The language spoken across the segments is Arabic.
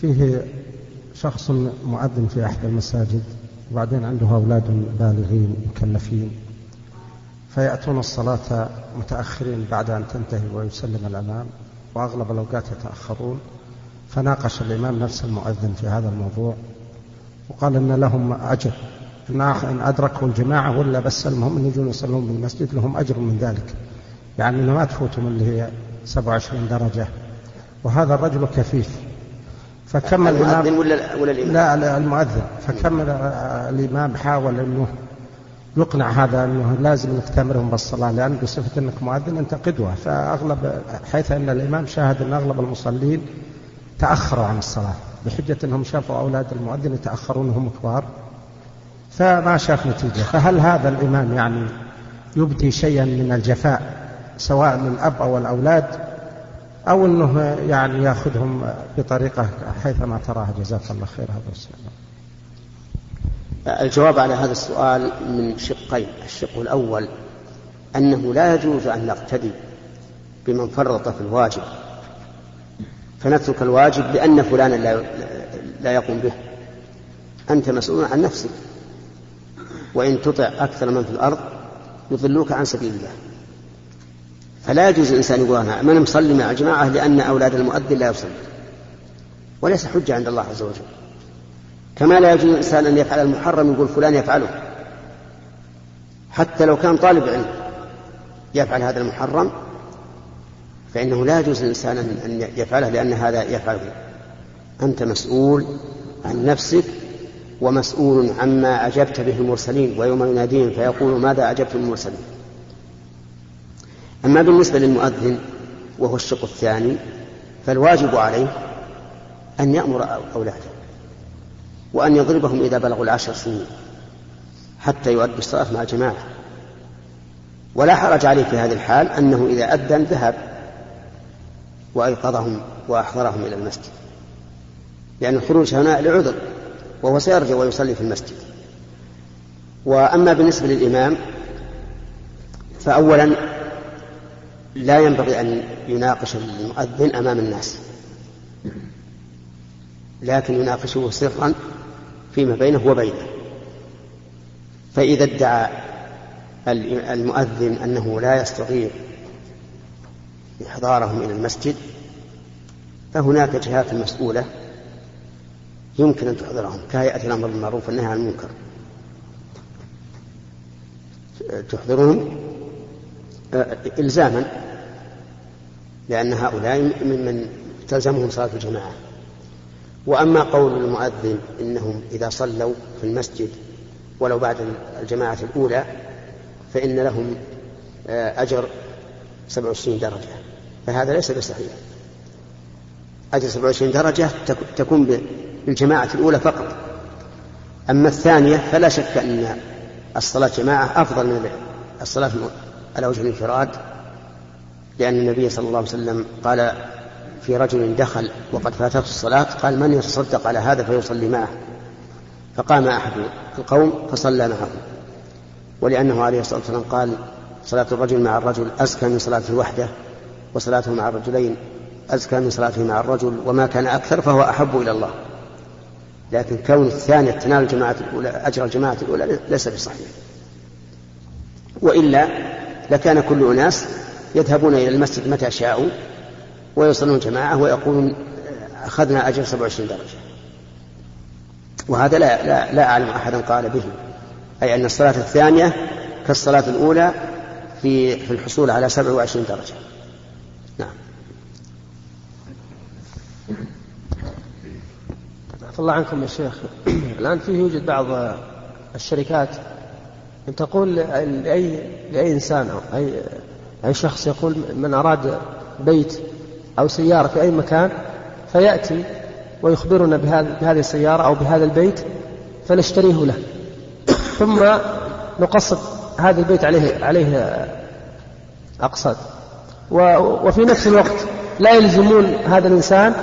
فيه شخص مؤذن في أحد المساجد وبعدين عنده أولاد بالغين مكلفين فيأتون الصلاة متأخرين بعد أن تنتهي ويسلم الأمام وأغلب الأوقات يتأخرون. فناقش الإمام نفس المؤذن في هذا الموضوع وقال أن لهم أجر. إن أدركوا الجماعة ولا بس المهم أن يجون يصلون بالمسجد لهم أجر من ذلك. يعني ما تفوتهم اللي هي 27 درجة. وهذا الرجل كفيف. فكمل المؤذن ولا ولا الإمام؟ لا المؤذن. فكمل الإمام حاول أنه يقنع هذا أنه لازم انك تأمرهم بالصلاة لأن بصفة أنك مؤذن أنت قدوة. فأغلب حيث أن الإمام شاهد أن أغلب المصلين تأخروا عن الصلاة بحجة أنهم شافوا أولاد المؤذن يتأخرون وهم كبار. فما شاف نتيجة. فهل هذا الإمام يعني يبدي شيئا من الجفاء سواء للأب أو الأولاد؟ أو أنه يعني يأخذهم بطريقة حيثما تراها. جزاك الله خير هذا السؤال. الجواب على هذا السؤال من شقين. الشق الأول أنه لا يجوز أن نقتدي بمن فرط في الواجب فنترك الواجب لأن فلانا لا, لا يقوم به. أنت مسؤول عن نفسك وإن تطع أكثر من في الأرض يضلوك عن سبيل الله. فلا يجوز الإنسان يقول أنا من مصلي مع الجماعة لأن أولاد المؤذن لا يصلي. وليس حجة عند الله عز وجل. كما لا يجوز الإنسان أن يفعل المحرم يقول فلان يفعله. حتى لو كان طالب علم يفعل هذا المحرم فإنه لا يجوز للإنسان أن يفعله لأن هذا يفعله. أنت مسؤول عن نفسك ومسؤول عما أجبت به المرسلين ويوم يناديهم فيقول ماذا أجبت المرسلين. أما بالنسبة للمؤذن وهو الشق الثاني فالواجب عليه أن يأمر أولاده وأن يضربهم إذا بلغوا العشر سنين حتى يؤدوا الصلاة مع الجماعة ولا حرج عليه في هذه الحال أنه إذا أذن ذهب وأيقظهم وأحضرهم إلى المسجد لأن الخروج هنا لعذر وهو سيرجع ويصلي في المسجد. وأما بالنسبة للإمام فأولا لا ينبغي أن يناقش المؤذن أمام الناس. لكن يناقشه سرا فيما بينه وبينه. فإذا ادعى المؤذن أنه لا يستطيع إحضارهم إلى المسجد فهناك جهات مسؤولة يمكن أن تحضرهم. كهيئة الأمر بالمعروف والنهي عن المنكر. تحضرهم؟ إلزاما لأن هؤلاء ممن تلزمهم صلاة الجماعة. وأما قول المؤذن إنهم إذا صلوا في المسجد ولو بعد الجماعة الأولى فإن لهم آه، أجر 27 درجة. فهذا ليس بصحيح. أجر 27 درجة تكون بالجماعة الأولى فقط. أما الثانية فلا شك أن الصلاة جماعة أفضل من الصلاة على وجه الانفراد لأن النبي صلى الله عليه وسلم قال في رجل دخل وقد فاتته الصلاة قال من يتصدق على هذا فيصلي معه. فقام أحد القوم فصلى معه. ولأنه عليه الصلاة والسلام قال صلاة الرجل مع الرجل أزكى من صلاته وحده وصلاته مع الرجلين أزكى من صلاته مع الرجل وما كان أكثر فهو أحب إلى الله. لكن كون الثانية تنال الجماعة الأولى أجر الجماعة الأولى ليس بصحيح. وإلا لكان كل أناس يذهبون إلى المسجد متى شاءوا ويصلون جماعة ويقولون أخذنا أجر 27 درجة. وهذا لا, لا, لا أعلم أحدا قال به. أي أن الصلاة الثانية كالصلاة الأولى في في الحصول على 27 درجة. نعم. عفى الله عنكم يا شيخ. الآن فيه يوجد بعض الشركات تقول لأي لأي إنسان أو أي أي شخص يقول من أراد بيت أو سيارة في أي مكان فيأتي ويخبرنا بهذه السيارة أو بهذا البيت فنشتريه له. ثم نقسط هذا البيت عليه عليه أقساط وفي نفس الوقت لا يلزمون هذا الإنسان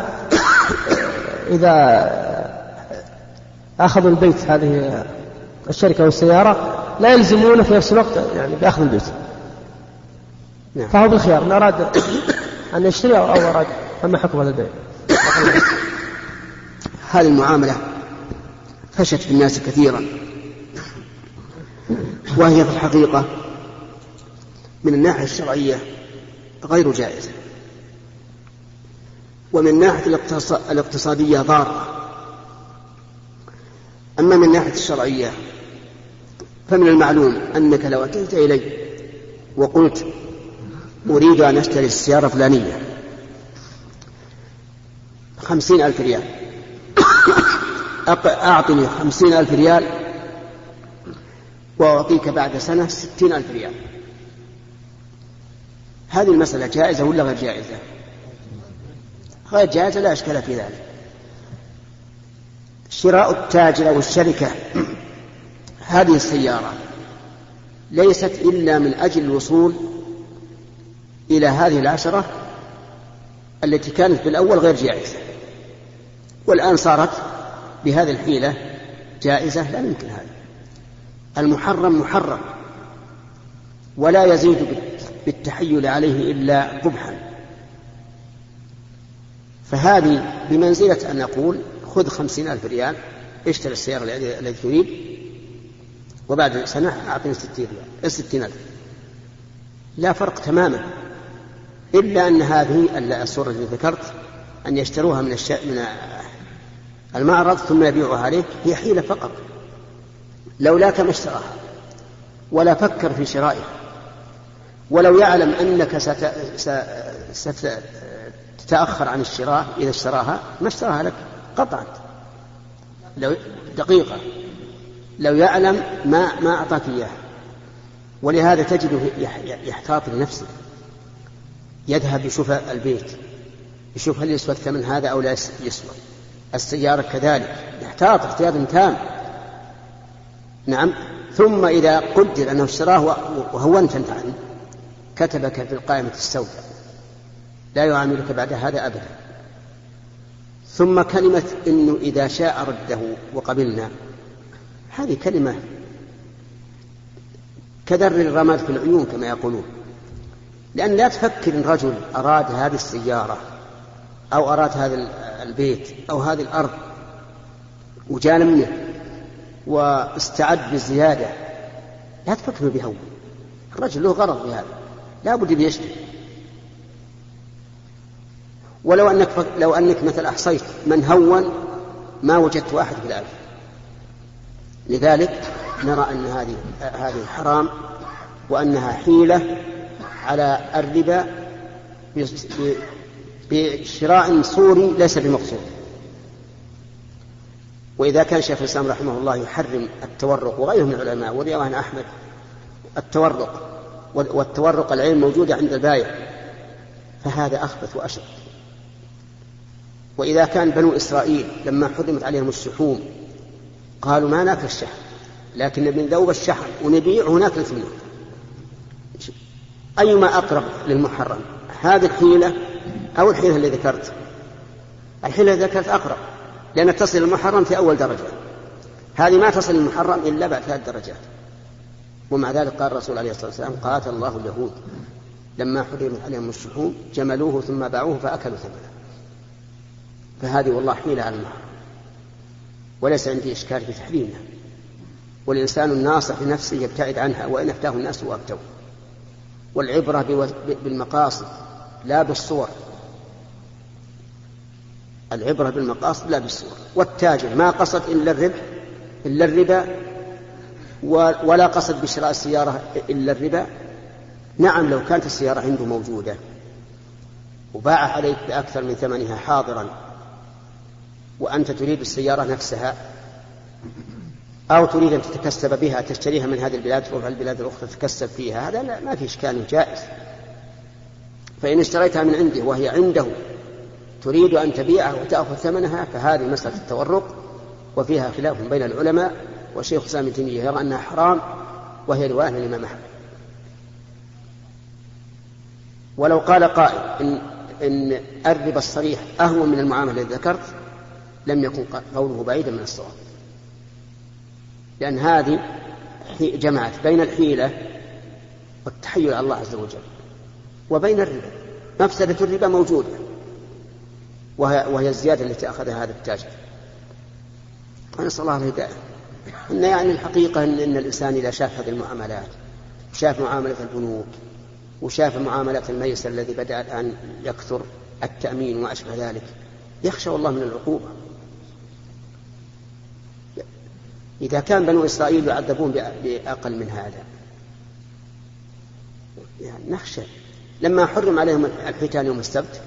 إذا أخذوا البيت هذه الشركة والسيارة لا يلزمونه في نفس الوقت يعني بأخذ البيت نعم. فهو بالخيار إن أراد أن يشتري أو أراد فما حكم هذا البيع؟ هذه المعاملة فشت في الناس كثيرا. وهي في الحقيقة من الناحية الشرعية غير جائزة. ومن الناحية الاقتصادية ضارة. أما من الناحية الشرعية فمن المعلوم أنك لو أتيت إلي وقلت أريد أن أشتري السيارة الفلانية خمسين ألف ريال. أعطني خمسين ألف ريال وأعطيك بعد سنة ستين ألف ريال. هذه المسألة جائزة ولا غير جائزة؟ غير جائزة لا أشكال في ذلك. شراء التاجر أو الشركة هذه السيارة ليست إلا من أجل الوصول إلى هذه العشرة التي كانت بالأول غير جائزة والآن صارت بهذه الحيلة جائزة لا يمكن هذا. المحرم محرم ولا يزيد بالتحيل عليه إلا قبحا فهذه بمنزلة أن نقول خذ خمسين ألف ريال اشتري السيارة التي تريد وبعد سنة أعطني ستين ريال. ستين ألف. لا فرق تماما. إلا أن هذه الصورة التي ذكرت أن يشتروها من الش... من المعرض ثم يبيعها عليك هي حيلة فقط. لولاك ما اشتراها ولا فكر في شرائها ولو يعلم أنك ست... ستتأخر عن الشراء إذا اشتراها ما اشتراها لك قطعا لو دقيقة. لو يعلم ما ما أعطاك إياها. ولهذا تجده يحتاط لنفسه. يذهب يشوف البيت. يشوف هل يسوى الثمن هذا أو لا يسوى السيارة كذلك. يحتاط احتياطا تام. نعم. ثم إذا قدر أنه اشتراه وهونت أنت عنه كتبك في القائمة السوداء. لا يعاملك بعد هذا أبدا. ثم كلمة إنه إذا شاء رده وقبلنا. هذه كلمة كدر الرماد في العيون كما يقولون. لأن لا تفكر إن رجل أراد هذه السيارة أو أراد هذا البيت أو هذه الأرض وجانا منه واستعد بالزيادة لا تفكر بهون الرجل له غرض بهذا لا بد يشتري. ولو أنك لو أنك مثل أحصيت من هون ما وجدت واحد في الألف. لذلك نرى أن هذه هذه حرام وأنها حيلة على الربا بشراء صوري ليس بمقصود. وإذا كان شيخ الإسلام رحمه الله يحرم التورق وغيره من العلماء ورواه أحمد التورق والتورق العين موجودة عند البايع فهذا أخبث وأشد. وإذا كان بنو إسرائيل لما حرمت عليهم الشحوم قالوا ما ناكل الشحم لكن نبي ذوب الشحم ونبيعه وناكل ثمنه أيما أقرب للمحرم هذه الحيلة أو الحيلة اللي ذكرت؟ الحيلة اللي ذكرت أقرب لأنها تصل المحرم في أول درجة. هذه ما تصل المحرم إلا بعد ثلاث درجات. ومع ذلك قال الرسول عليه الصلاة والسلام قاتل الله اليهود. لما حرمت عليهم الشحوم جملوه ثم باعوه فأكلوا ثمنه. فهذه والله حيلة على المحرم. وليس عندي إشكال في تحريمها. والإنسان الناصح لنفسه يبتعد عنها وإن أفتاه الناس وأفتوه والعبرة بالمقاصد لا بالصور. العبرة بالمقاصد لا بالصور. والتاجر ما قصد إلا الربح إلا الربا ولا قصد بشراء السيارة إلا الربا. نعم لو كانت السيارة عنده موجودة وباع عليك بأكثر من ثمنها حاضرا وأنت تريد السيارة نفسها أو تريد أن تتكسب بها تشتريها من هذه البلاد تروح البلاد الأخرى تتكسب فيها هذا لا ما في إشكال جائز. فإن اشتريتها من عنده وهي عنده تريد أن تبيعها وتأخذ ثمنها فهذه مسألة التورق وفيها خلاف بين العلماء وشيخ ابن تيمية يرى أنها حرام وهي رواية للإمام أحمد ولو قال قائل إن إن الربا الصريح أهون من المعاملة التي ذكرت لم يكن قوله بعيدا من الصواب. لأن هذه جمعت بين الحيلة والتحيل على الله عز وجل وبين الربا. مفسدة الربا موجودة. وهي, وهي الزيادة التي أخذها هذا التاجر. نسأل الله الهداية. إن يعني الحقيقة إن, إن الإنسان إذا شاف هذه المعاملات شاف معاملة البنوك وشاف معاملة الميسر الذي بدأ الآن يكثر التأمين وما أشبه ذلك يخشى الله من العقوبة. إذا كان بنو إسرائيل يعذبون بأقل من هذا. يعني نخشى. لما حرم عليهم الحيتان يوم السبت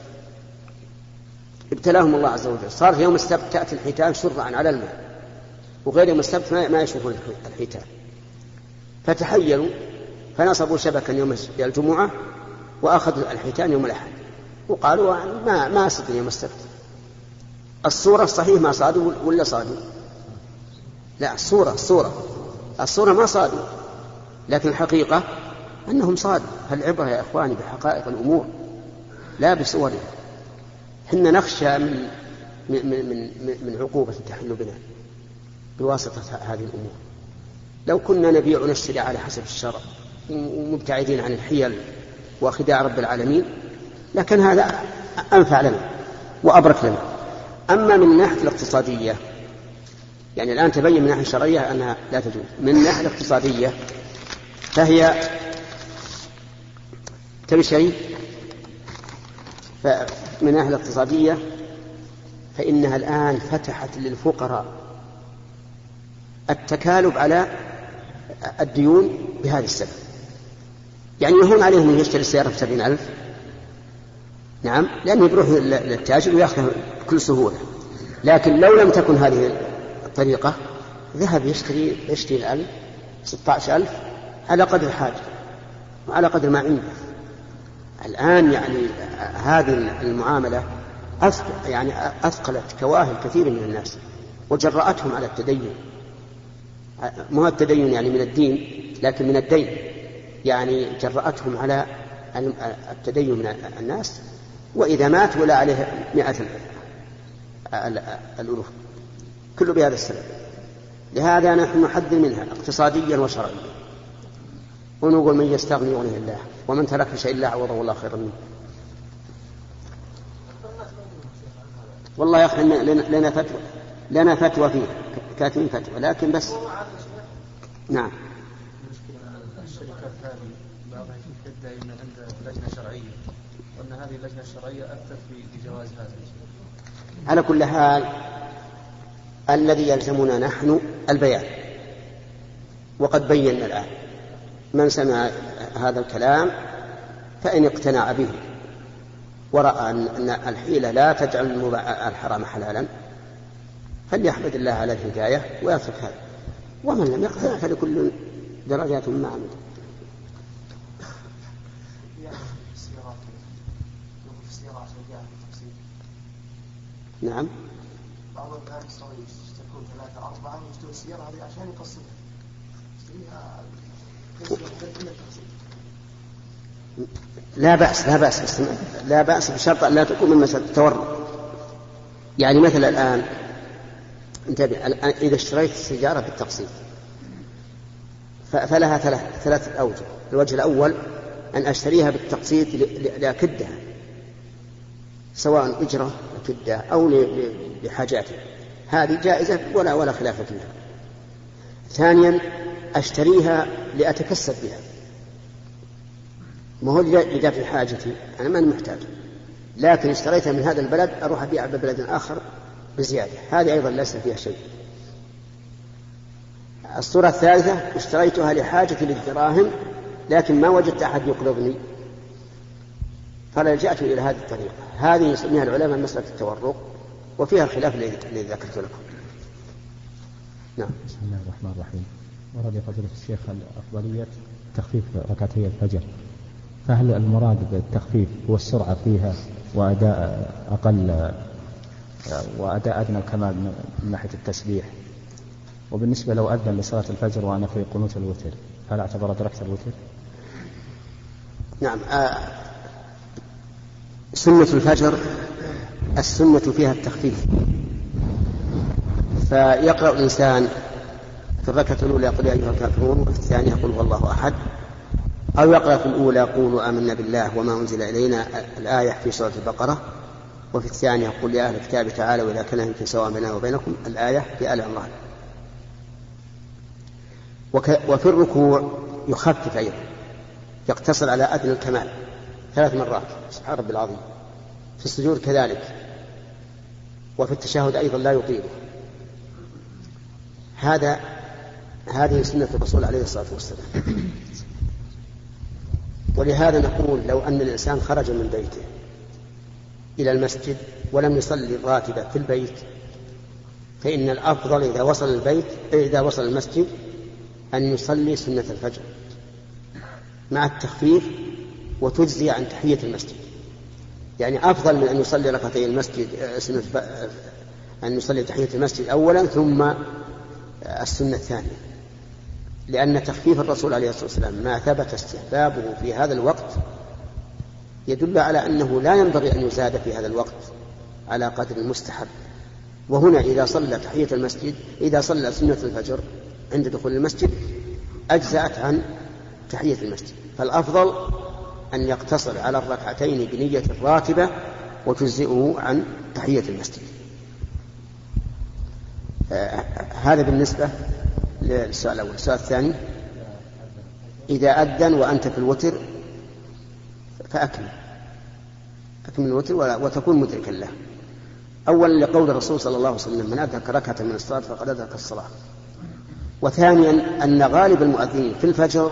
ابتلاهم الله عز وجل. صار في يوم السبت تأتي الحيتان شرعا على الماء. وغير يوم السبت ما يشوفون الحيتان. فتحيروا فنصبوا شبكا يوم الجمعة وأخذوا الحيتان يوم الأحد. وقالوا ما ما يوم السبت. الصورة الصحيح ما صادوا ولا صادوا لا الصورة الصورة الصورة ما صادوا لكن الحقيقة أنهم صادوا العبرة يا إخواني بحقائق الأمور. لا بصورها. حنا نخشى من من من من عقوبة تحل بنا بواسطة هذه الأمور. لو كنا نبيع ونشتري على حسب الشرع ومبتعدين عن الحيل وخداع رب العالمين لكن هذا أنفع لنا وأبرك لنا. أما من الناحية الاقتصادية يعني الآن تبين من الناحية الشرعية أنها لا تجوز. من الناحية الاقتصادية فهي تبي شيء؟ فمن الناحية الاقتصادية فإنها الآن فتحت للفقراء التكالب على الديون بهذا السبب. يعني يهون عليهم أن يشتري السيارة بسبعين ألف. نعم لأنه بيروح للتاجر ويأخذها بكل سهولة. لكن لو لم تكن هذه الطريقة ذهب يشتري يشتري الألف ستة ألف على قدر حاجة وعلى قدر ما عنده. الآن يعني هذه المعاملة يعني أثقلت كواهل كثير من الناس وجرأتهم على التدين. مو التدين يعني من الدين لكن من الدين. يعني جرأتهم على التدين من الناس وإذا مات ولا عليه مئة الألوف. كله بهذا السبب. لهذا نحن نحذر منها اقتصاديا وشرعيا. ونقول من يستغني يغنيه الله ومن ترك شيء الله عوضه الله خيرا منه. والله يا أخي لنا فتوى لنا فتوى فيه كاتبين فتوى لكن بس. نعم. الشركات هذه بعضها تدعي أن عند لجنه شرعيه وان هذه اللجنة الشرعية افتت بجواز هذا. على كل حال الذي يلزمنا نحن البيان. وقد بينا الآن. من سمع هذا الكلام فإن اقتنع به. ورأى أن الحيلة لا تجعل الحرام حلالا فليحمد الله على الهداية ويترك هذا. ومن لم يقتنع فلكل درجات ما عمل نعم. بعض الناس يشتركون ثلاثة أربعة ويشترون السيارة هذه عشان يقصدها لا بأس لا بأس بس لا بأس بشرط أن لا تكون من مسألة التورط. يعني مثلا الآن انتبه الآن إذا اشتريت السيارة بالتقسيط فلها ثلاث ثلاثة أوجه. الوجه الأول أن أشتريها بالتقسيط لأكدها سواء أجرة أكدها أو لحاجاتها هذه جائزة ولا ولا خلاف فيها. ثانيا أشتريها لأتكسب بها. ما هو لدفع حاجتي أنا ماني محتاج. لكن اشتريتها من هذا البلد أروح أبيعها ببلد آخر بزيادة. هذه أيضا ليس فيها شيء. الصورة الثالثة اشتريتها لحاجتي للدراهم لكن ما وجدت أحد يقرضني فلجأت إلى هذه الطريقة. هذه يسميها العلماء مسألة التورق وفيها الخلاف الذي ذكرت لكم. نعم. بسم الله الرحمن الرحيم. ورد فضيلة الشيخ أفضلية تخفيف ركعتي الفجر. فهل المراد بالتخفيف هو السرعة فيها وأداء أقل وأداء أدنى الكمال من ناحية التسبيح؟ وبالنسبة لو أذن لصلاة الفجر وأنا في قنوت الوتر هل أعتبر أدركت الوتر؟ نعم آه سنة الفجر السنة فيها التخفيف. فيقرأ الإنسان في الركعة الأولى يقول يا أيها الكافرون وفي الثانية يقول هو الله أحد. أو يقرأ في الأولى قولوا آمنا بالله وما أنزل إلينا الآية في سورة البقرة. وفي الثانية قل يا أهل الكتاب تعالوا إلى كلمة سواء بيننا وبينكم الآية في آل عمران. وفي الركوع يخفف أيضا يقتصر على أدنى الكمال. ثلاث مرات سبحان ربي العظيم. في السجود كذلك. وفي التشهد أيضا لا يطيله. هذا هذه سنة الرسول عليه الصلاة والسلام. ولهذا نقول لو أن الإنسان خرج من بيته إلى المسجد ولم يصلي الراتبة في البيت فإن الأفضل إذا وصل البيت إذا وصل المسجد أن يصلي سنة الفجر. مع التخفيف وتجزي عن تحية المسجد. يعني أفضل من أن يصلي ركعتي المسجد آه، آه، أن يصلي تحية المسجد أولا ثم آه، السنة الثانية. لأن تخفيف الرسول عليه الصلاة والسلام ما ثبت استحبابه في هذا الوقت يدل على أنه لا ينبغي أن يزاد في هذا الوقت على قدر المستحب وهنا إذا صلى تحية المسجد إذا صلى سنة الفجر عند دخول المسجد أجزأت عن تحية المسجد. فالأفضل أن يقتصر على الركعتين بنية راتبة وتجزئه عن تحية المسجد. آه هذا بالنسبة للسؤال الأول. السؤال الثاني إذا أذن وأنت في الوتر فأكمل. أكمل الوتر وتكون مدركا له. أولا لقول الرسول صلى الله عليه وسلم من أدرك ركعة من الصلاة فقد أدرك الصلاة. وثانيا أن غالب المؤذنين في الفجر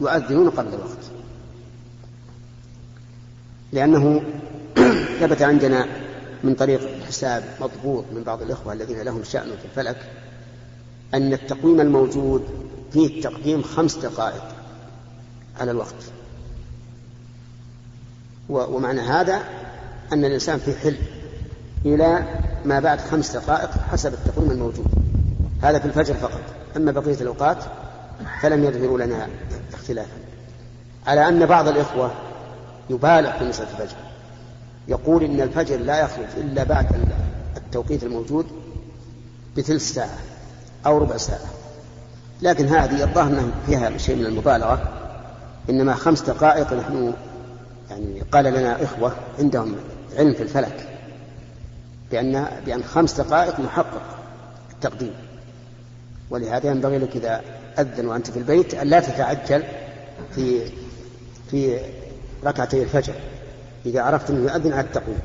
يؤذنون قبل الوقت. لأنه ثبت عندنا من طريق حساب مضبوط من بعض الإخوة الذين لهم شأن في الفلك أن التقويم الموجود فيه تقديم خمس دقائق على الوقت. ومعنى هذا أن الإنسان في حل إلى ما بعد خمس دقائق حسب التقويم الموجود. هذا في الفجر فقط. أما بقية الأوقات فلم يظهروا لنا اختلافا. على أن بعض الإخوة يبالغ في مسألة الفجر. يقول إن الفجر لا يخرج إلا بعد التوقيت الموجود بثلث ساعة أو ربع ساعة. لكن هذه الظاهر أنها فيها شيء من المبالغة إنما خمس دقائق نحن يعني قال لنا إخوة عندهم علم في الفلك بأن بأن خمس دقائق محقق التقديم. ولهذا ينبغي لك إذا أذن وأنت في البيت أن لا تتعجل في في ركعتي الفجر. إذا عرفت أنه يؤذن على التقويم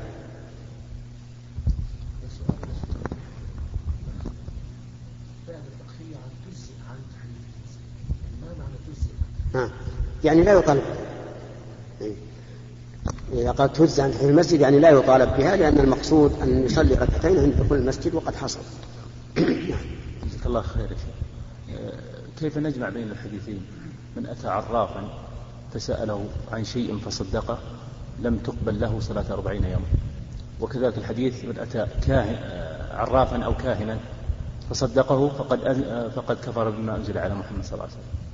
يعني لا يطالب. إذا قال تجزى عن تحية المسجد يعني لا يطالب بها لأن المقصود أن يصلي ركعتين عند دخول المسجد وقد حصل. جزاك الله خير كيف نجمع بين الحديثين؟ من أتى عرافا فسأله عن شيء فصدقه لم تقبل له صلاة أربعين يوما. وكذلك الحديث من أتى كاهن عرافا أو كاهنا فصدقه فقد فقد كفر بما أنزل على محمد صلى الله عليه وسلم.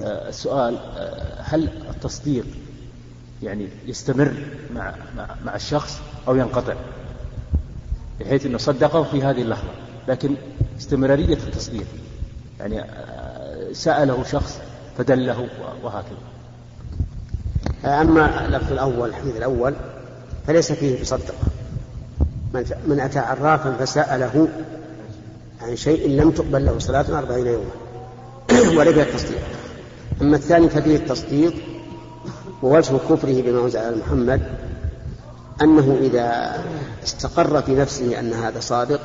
آه، السؤال آه، هل التصديق يعني يستمر مع مع, مع الشخص أو ينقطع؟ بحيث أنه صدقه في هذه اللحظة لكن استمرارية التصديق يعني آه، سأله شخص فدله وهكذا. أما اللفظ الأول الحديث الأول فليس فيه تصدق من أتى عرافا فسأله عن شيء لم تقبل له صلاة أربعين يوما ولم التصديق أما الثاني ففيه التصديق ووجه كفره بما أنزل على محمد أنه إذا استقر في نفسه أن هذا صادق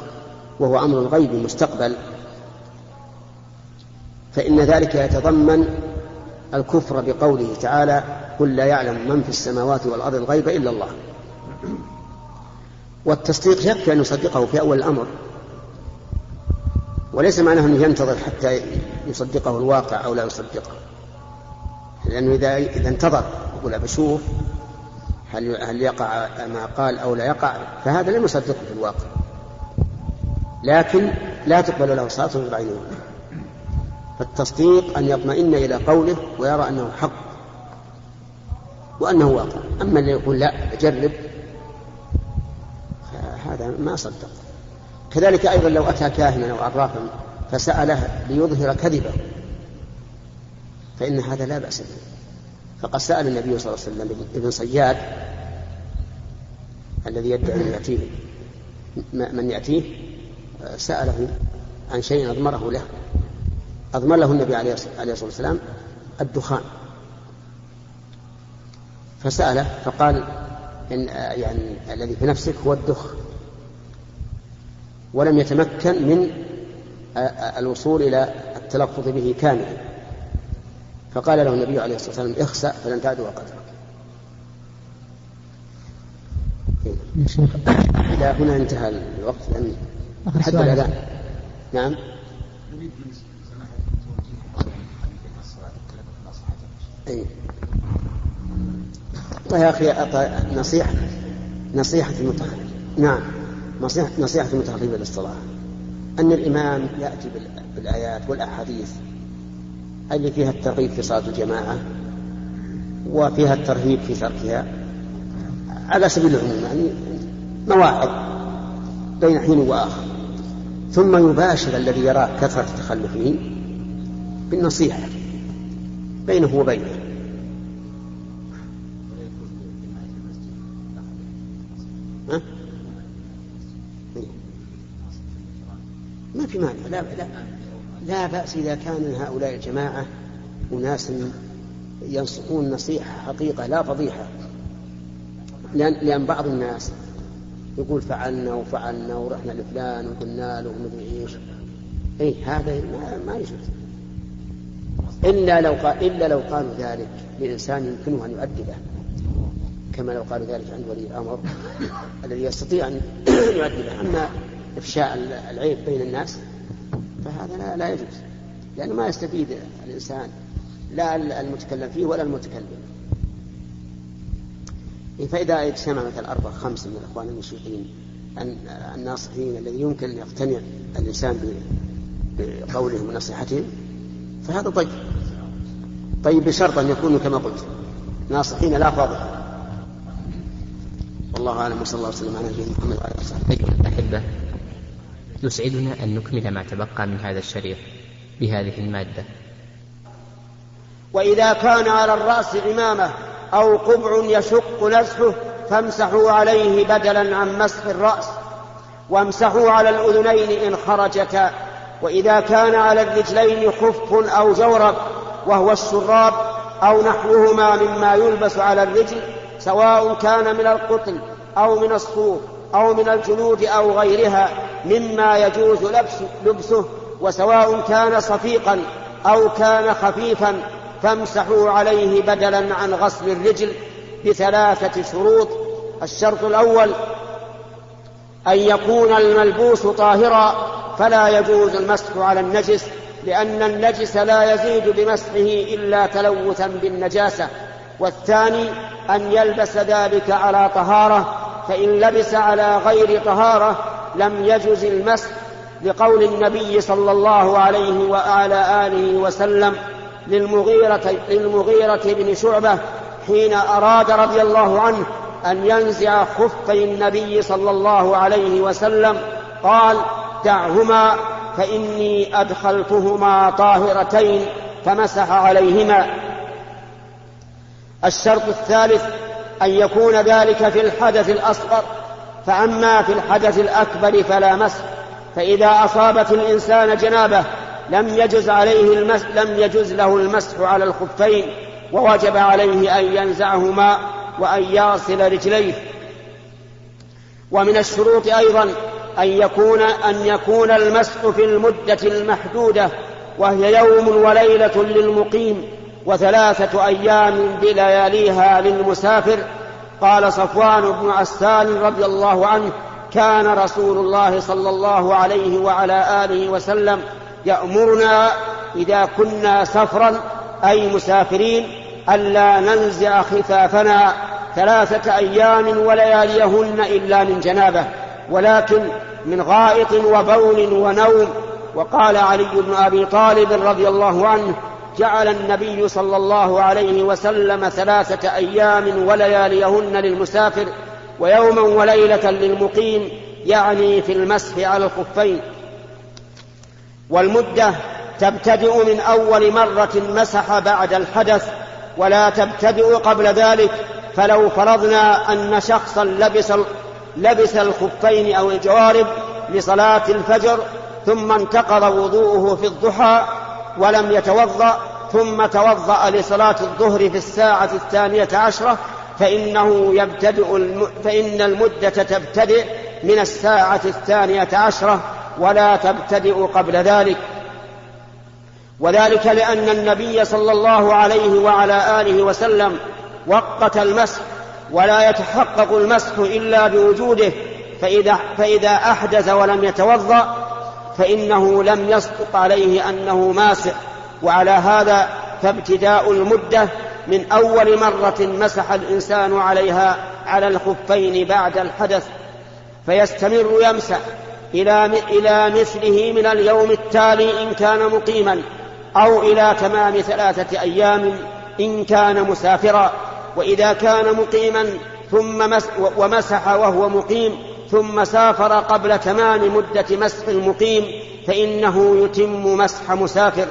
وهو أمر غيبي مستقبل فإن ذلك يتضمن الكفر بقوله تعالى قل لا يعلم من في السماوات والأرض الغيب إلا الله. والتصديق يكفي أن يصدقه في أول الأمر. وليس معناه أنه ينتظر حتى يصدقه الواقع أو لا يصدقه. لأنه إذا إذا انتظر يقول بشوف هل هل يقع ما قال أو لا يقع؟ فهذا لم يصدقه في الواقع. لكن لا تقبل له صلاة غير عينه فالتصديق أن يطمئن إلى قوله ويرى أنه حق وأنه واقع. أما اللي يقول لا أجرب. هذا ما صدق. كذلك أيضا لو أتى كاهنا أو عرافا فسأله ليظهر كذبه فإن هذا لا بأس به. فقد سأل النبي صلى الله عليه وسلم ابن صياد الذي يدعي أن يأتيه من يأتيه سأله عن شيء أضمره له. أضمر له النبي عليه الصلاة والسلام الدخان. فسأله فقال إن يعني الذي في نفسك هو الدخ. ولم يتمكن من الوصول إلى التلفظ به كاملا. فقال له النبي عليه الصلاة والسلام اخسأ فلن تعدو قدرك إلى هنا انتهى الوقت لأن حد الأذان. نعم. أي طيب يا أخي نصيحة نصيحة المتخلف نعم نصيحة نصيحة المتخلفين للصلاة. أن الإمام يأتي بالآيات والأحاديث اللي فيها الترغيب في صلاة الجماعة وفيها الترهيب في تركها على سبيل العموم يعني مواعظ بين حين وآخر. ثم يباشر الذي يراه كثرة تخلفه بالنصيحة. بينه وبينه. ها؟ ما في مانع. لا, لا, لا بأس إذا كان هؤلاء الجماعة أناس ينصحون نصيحة حقيقة لا فضيحة. لأن, لأن بعض الناس يقول فعلنا وفعلنا ورحنا لفلان وقلنا له ومدري إيش. اي هذا ما, ما يجوز. إلا لو قال إلا لو قالوا ذلك لإنسان يمكنه أن يؤدبه كما لو قالوا ذلك عند ولي الأمر الذي يستطيع أن يؤدبه. أما إفشاء العيب بين الناس فهذا لا, لا يجوز لأنه ما يستفيد الإنسان لا المتكلم فيه ولا المتكلم. فإذا اجتمع مثلا أربعة خمسة من الإخوان المشركين الناصحين الذي يمكن أن يقتنع الإنسان بقولهم ونصيحتهم فهذا طيب. طيب بشرط أن يكونوا كما قلت. ناصحين لا فاضحة والله أعلم وصلى الله وسلم على نبينا محمد وعلى آله وصحبه. أيها الأحبة يسعدنا أن نكمل ما تبقى من هذا الشريط بهذه المادة. وإذا كان على الرأس عمامة أو قبع يشق نزحه فامسحوا عليه بدلا عن مسح الرأس. وامسحوا على الأذنين إن خرجتا. وإذا كان على الرجلين خف أو جورب وهو الشراب أو نحوهما مما يلبس على الرجل سواء كان من القطن أو من الصوف أو من الجلود أو غيرها مما يجوز لبس لبسه وسواء كان صفيقا أو كان خفيفا فامسحوا عليه بدلا عن غسل الرجل بثلاثة شروط. الشرط الأول أن يكون الملبوس طاهرا فلا يجوز المسح على النجس لأن النجس لا يزيد بمسحه إلا تلوثا بالنجاسة. والثاني أن يلبس ذلك على طهارة فإن لبس على غير طهارة لم يجز المسح لقول النبي صلى الله عليه وعلى آله وسلم للمغيرة, للمغيرة بن شعبة حين أراد رضي الله عنه أن ينزع خفي النبي صلى الله عليه وسلم قال دعهما فإني أدخلتهما طاهرتين فمسح عليهما. الشرط الثالث أن يكون ذلك في الحدث الأصغر فأما في الحدث الأكبر فلا مسح فإذا أصابت الإنسان جنابه لم يجز عليه المس لم يجز له المسح على الخفين ووجب عليه أن ينزعهما. وأن يغسل رجليه. ومن الشروط أيضا أن يكون أن يكون المسح في المدة المحدودة وهي يوم وليلة للمقيم وثلاثة أيام بلياليها للمسافر. قال صفوان بن عسال رضي الله عنه كان رسول الله صلى الله عليه وعلى آله وسلم يأمرنا إذا كنا سفرا أي مسافرين ألا ننزع خفافنا ثلاثة أيام ولياليهن إلا من جنابة ولكن من غائط وبول ونوم. وقال علي بن أبي طالب رضي الله عنه جعل النبي صلى الله عليه وسلم ثلاثة أيام ولياليهن للمسافر ويوما وليلة للمقيم يعني في المسح على الخفين. والمدة تبتدئ من أول مرة مسح بعد الحدث ولا تبتدئ قبل ذلك فلو فرضنا أن شخصا لبس لبس الخفين أو الجوارب لصلاة الفجر ثم انتقض وضوءه في الضحى ولم يتوضأ ثم توضأ لصلاة الظهر في الساعة الثانية عشرة فإنه يبتدئ الم... فإن المدة تبتدئ من الساعة الثانية عشرة ولا تبتدئ قبل ذلك. وذلك لأن النبي صلى الله عليه وعلى آله وسلم وقت المسح ولا يتحقق المسح إلا بوجوده فإذا, فإذا أحدث ولم يتوضأ فإنه لم يسقط عليه أنه ماسح. وعلى هذا فابتداء المدة من أول مرة مسح الإنسان عليها على الخفين بعد الحدث فيستمر يمسح إلى إلى مثله من اليوم التالي إن كان مقيما. أو إلى تمام ثلاثة أيام إن كان مسافرا وإذا كان مقيما ثم مس ومسح وهو مقيم ثم سافر قبل تمام مدة مسح المقيم فإنه يتم مسح مسافر.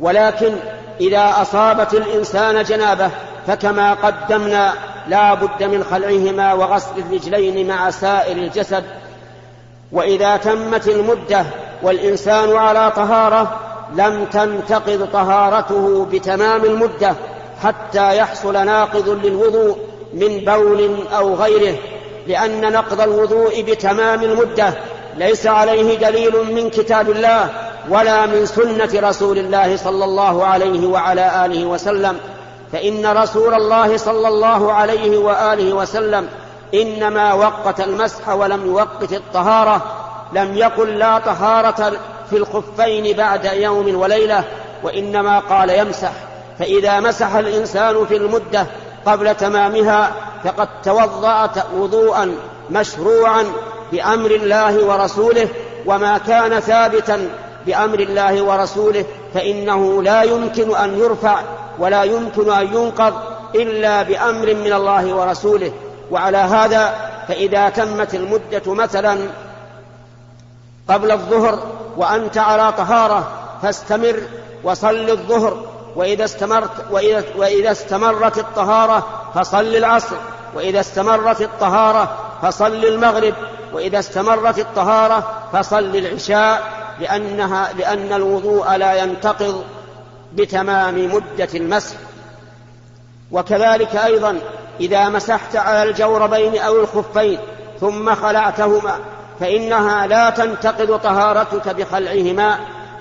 ولكن إذا أصابت الإنسان جنابة فكما قدمنا لا بد من خلعهما وغسل الرجلين مع سائر الجسد وإذا تمت المدة والإنسان على طهارة لم تنتقض طهارته بتمام المدة حتى يحصل ناقض للوضوء من بول أو غيره لأن نقض الوضوء بتمام المدة ليس عليه دليل من كتاب الله ولا من سنة رسول الله صلى الله عليه وعلى آله وسلم. فإن رسول الله صلى الله عليه وآله وسلم إنما وقت المسح ولم يوقت الطهارة لم يقل لا طهارة في الخفين بعد يوم وليلة وإنما قال يمسح. فإذا مسح الإنسان في المدة قبل تمامها فقد توضأ وضوءا مشروعا بأمر الله ورسوله وما كان ثابتا بأمر الله ورسوله فإنه لا يمكن أن يرفع ولا يمكن أن ينقض إلا بأمر من الله ورسوله. وعلى هذا فإذا تمت المدة مثلا قبل الظهر وأنت على طهارة فاستمر وصل الظهر. وإذا استمرت وإذا, وإذا استمرت الطهارة فصل العصر. وإذا استمرت الطهارة فصل المغرب. وإذا استمرت الطهارة فصل العشاء. لأنها لأن الوضوء لا ينتقض بتمام مدة المسح. وكذلك أيضا إذا مسحت على الجوربين أو الخفين ثم خلعتهما فإنها لا تنتقض طهارتك بخلعهما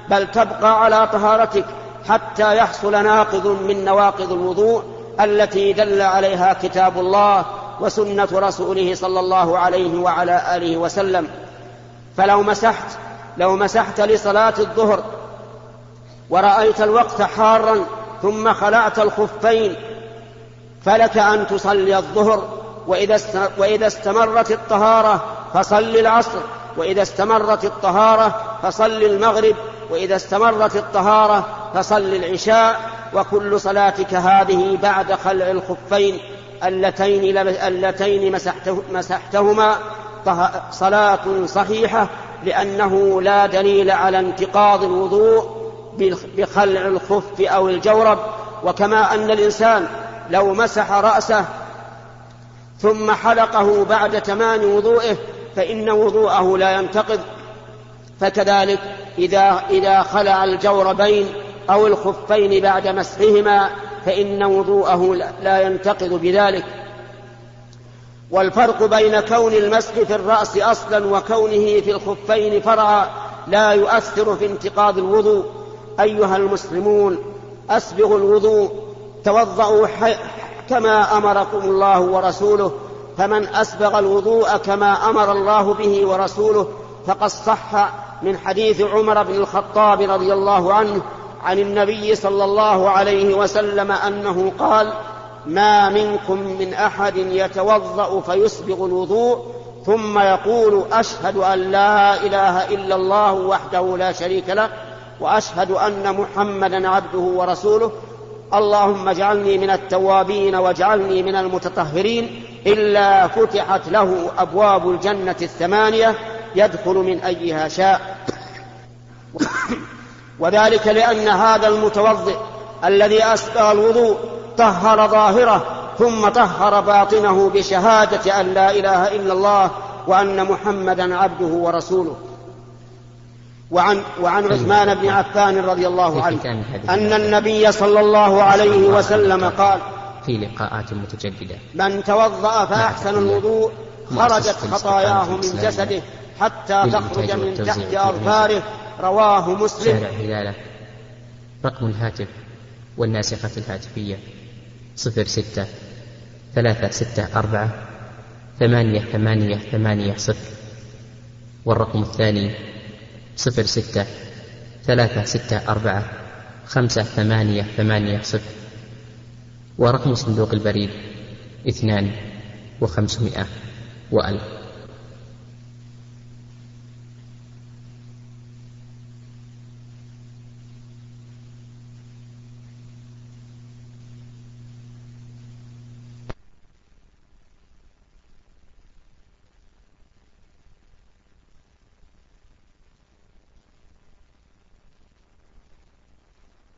بل تبقى على طهارتك حتى يحصل ناقض من نواقض الوضوء التي دل عليها كتاب الله وسنة رسوله صلى الله عليه وعلى آله وسلم. فلو مسحت لو مسحت لصلاة الظهر ورأيت الوقت حارا ثم خلعت الخفين فلك أن تصلي الظهر وإذا استمرت الطهارة فصل العصر وإذا استمرت الطهارة فصل المغرب وإذا استمرت الطهارة فصل العشاء وكل صلاتك هذه بعد خلع الخفين اللتين اللتين مسحته مسحتهما صلاة صحيحة لأنه لا دليل على انتقاض الوضوء بخلع الخف أو الجورب. وكما أن الإنسان لو مسح رأسه ثم حلقه بعد تمام وضوئه فإن وضوءه لا ينتقض فكذلك إذا إذا خلع الجوربين أو الخفين بعد مسحهما فإن وضوءه لا ينتقض بذلك. والفرق بين كون المسح في الرأس أصلا وكونه في الخفين فرعا لا يؤثر في انتقاض الوضوء. أيها المسلمون أسبغوا الوضوء توضأوا كما أمركم الله ورسوله فمن أسبغ الوضوء كما أمر الله به ورسوله فقد صح من حديث عمر بن الخطاب رضي الله عنه عن النبي صلى الله عليه وسلم أنه قال ما منكم من أحد يتوضأ فيسبغ الوضوء ثم يقول أشهد أن لا إله إلا الله وحده لا شريك له وأشهد أن محمدا عبده ورسوله. اللهم اجعلني من التوابين واجعلني من المتطهرين إلا فتحت له أبواب الجنة الثمانية يدخل من أيها شاء. وذلك لأن هذا المتوضئ الذي أسبغ الوضوء طهر ظاهره ثم طهر باطنه بشهادة أن لا إله إلا الله وأن محمدا عبده ورسوله. وعن وعن عثمان بن عفان رضي الله عنه أن النبي صلى الله عليه وسلم قال في لقاءات متجددة. من توضأ فأحسن الوضوء خرجت خطاياه من جسده حتى تخرج من تحت أظفاره. رواه مسلم. شارع هلالة. رقم الهاتف والناسخة الهاتفية صفر ستة ثلاثة ستة أربعة ثمانية ثمانية ثمانية صفر. والرقم الثاني صفر ستة ثلاثة ستة أربعة خمسة ثمانية ثمانية صفر. ورقم صندوق البريد اثنان وخمسمائة وألف.